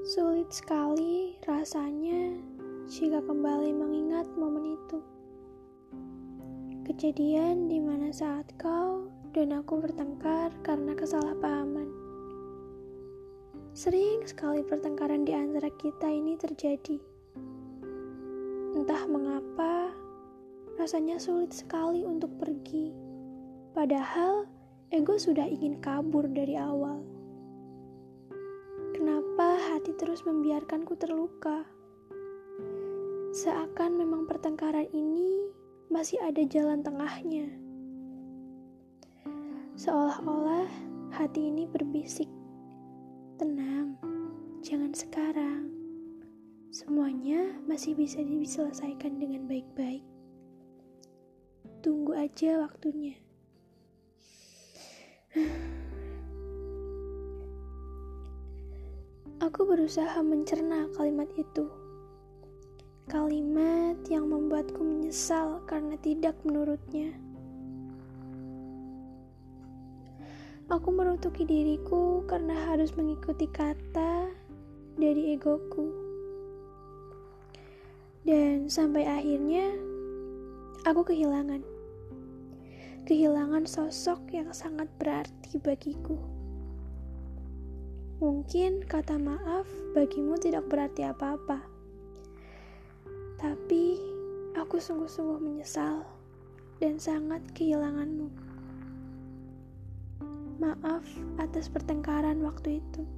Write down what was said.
Sulit sekali rasanya jika kembali mengingat momen itu. Kejadian di mana saat kau dan aku bertengkar karena kesalahpahaman. Sering sekali pertengkaran di antara kita ini terjadi. Entah mengapa, rasanya sulit sekali untuk pergi. Padahal ego sudah ingin kabur dari awal. Terus membiarkanku terluka? Seakan memang pertengkaran ini masih ada jalan tengahnya. Seolah-olah hati ini berbisik, "Tenang, jangan sekarang. Semuanya masih bisa diselesaikan dengan baik-baik. Tunggu aja waktunya." Aku berusaha mencerna kalimat itu. Kalimat yang membuatku menyesal karena tidak menurutnya. Aku merutuki diriku karena harus mengikuti kata dari egoku. Dan sampai akhirnya aku kehilangan. Kehilangan sosok yang sangat berarti bagiku. Mungkin kata maaf bagimu tidak berarti apa-apa. Tapi aku sungguh-sungguh menyesal dan sangat kehilanganmu. Maaf atas pertengkaran waktu itu.